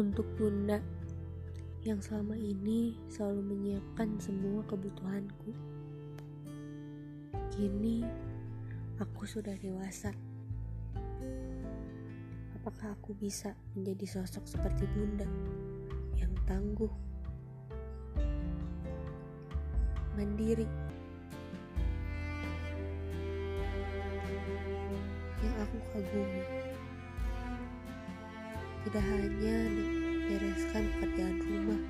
Untuk Bunda yang selama ini selalu menyiapkan semua kebutuhanku. Kini aku sudah dewasa. Apakah aku bisa menjadi sosok seperti Bunda yang tangguh, mandiri, yang aku kagumi? Tidak hanya membereskan pekerjaan rumah,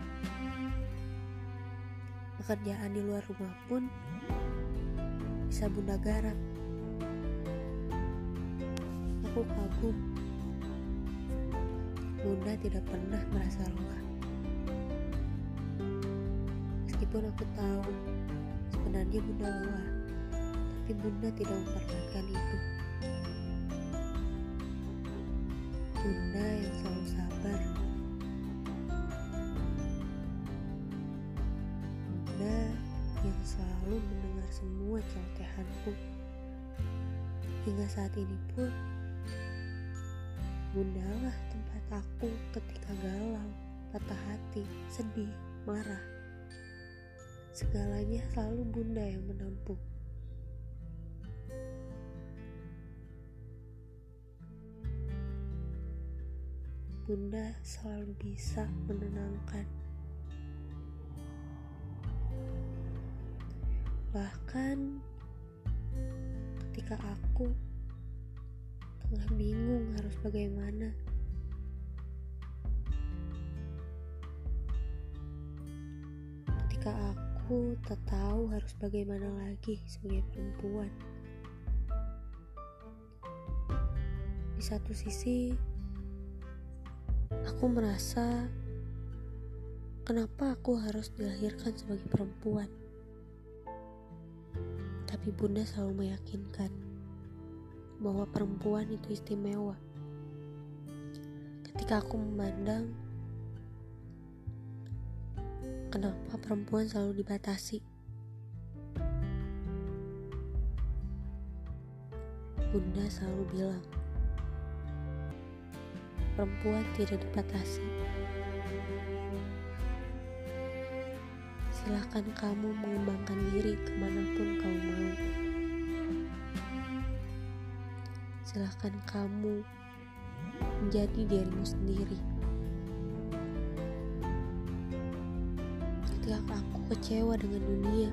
pekerjaan di luar rumah pun bisa bunda garap. Aku kagum. Bunda tidak pernah merasa lelah. Meskipun aku tahu sebenarnya bunda lelah, tapi bunda tidak memperlihatkan itu. Bunda yang selalu sabar. Bunda yang selalu mendengar semua celotehanku. Hingga saat ini pun, Bunda lah tempat aku ketika galau, patah hati, sedih, marah. Segalanya selalu Bunda yang menampung. Bunda selalu bisa menenangkan. Bahkan ketika aku tengah bingung harus bagaimana. Ketika aku tak tahu harus bagaimana lagi sebagai perempuan. Di satu sisi, Aku merasa kenapa aku harus dilahirkan sebagai perempuan. Tapi bunda selalu meyakinkan bahwa perempuan itu istimewa. Ketika aku memandang kenapa perempuan selalu dibatasi. Bunda selalu bilang, perempuan tidak dibatasi. Silahkan kamu mengembangkan diri ke mana pun kamu mau. Silahkan kamu menjadi dirimu sendiri. Ketika aku kecewa dengan dunia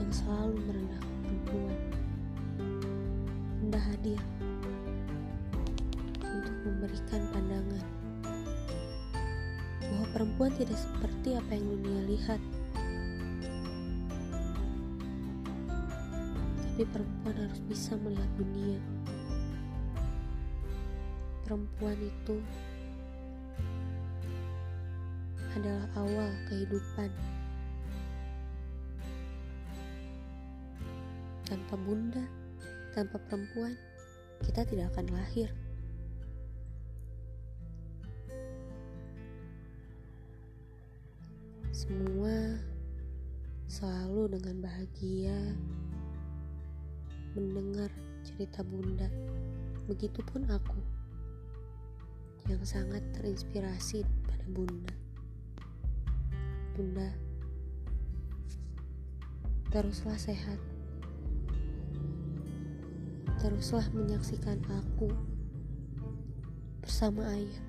yang selalu merendahkan perempuan, hadir untuk memberikan pandangan bahwa perempuan tidak seperti apa yang dunia lihat. Tapi perempuan harus bisa melihat dunia. Perempuan itu adalah awal kehidupan. Tanpa bunda, tanpa perempuan, kita tidak akan lahir. Semua selalu dengan bahagia mendengar cerita Bunda. Begitupun aku yang sangat terinspirasi pada Bunda. Bunda, teruslah sehat. Teruslah menyaksikan aku bersama ayah.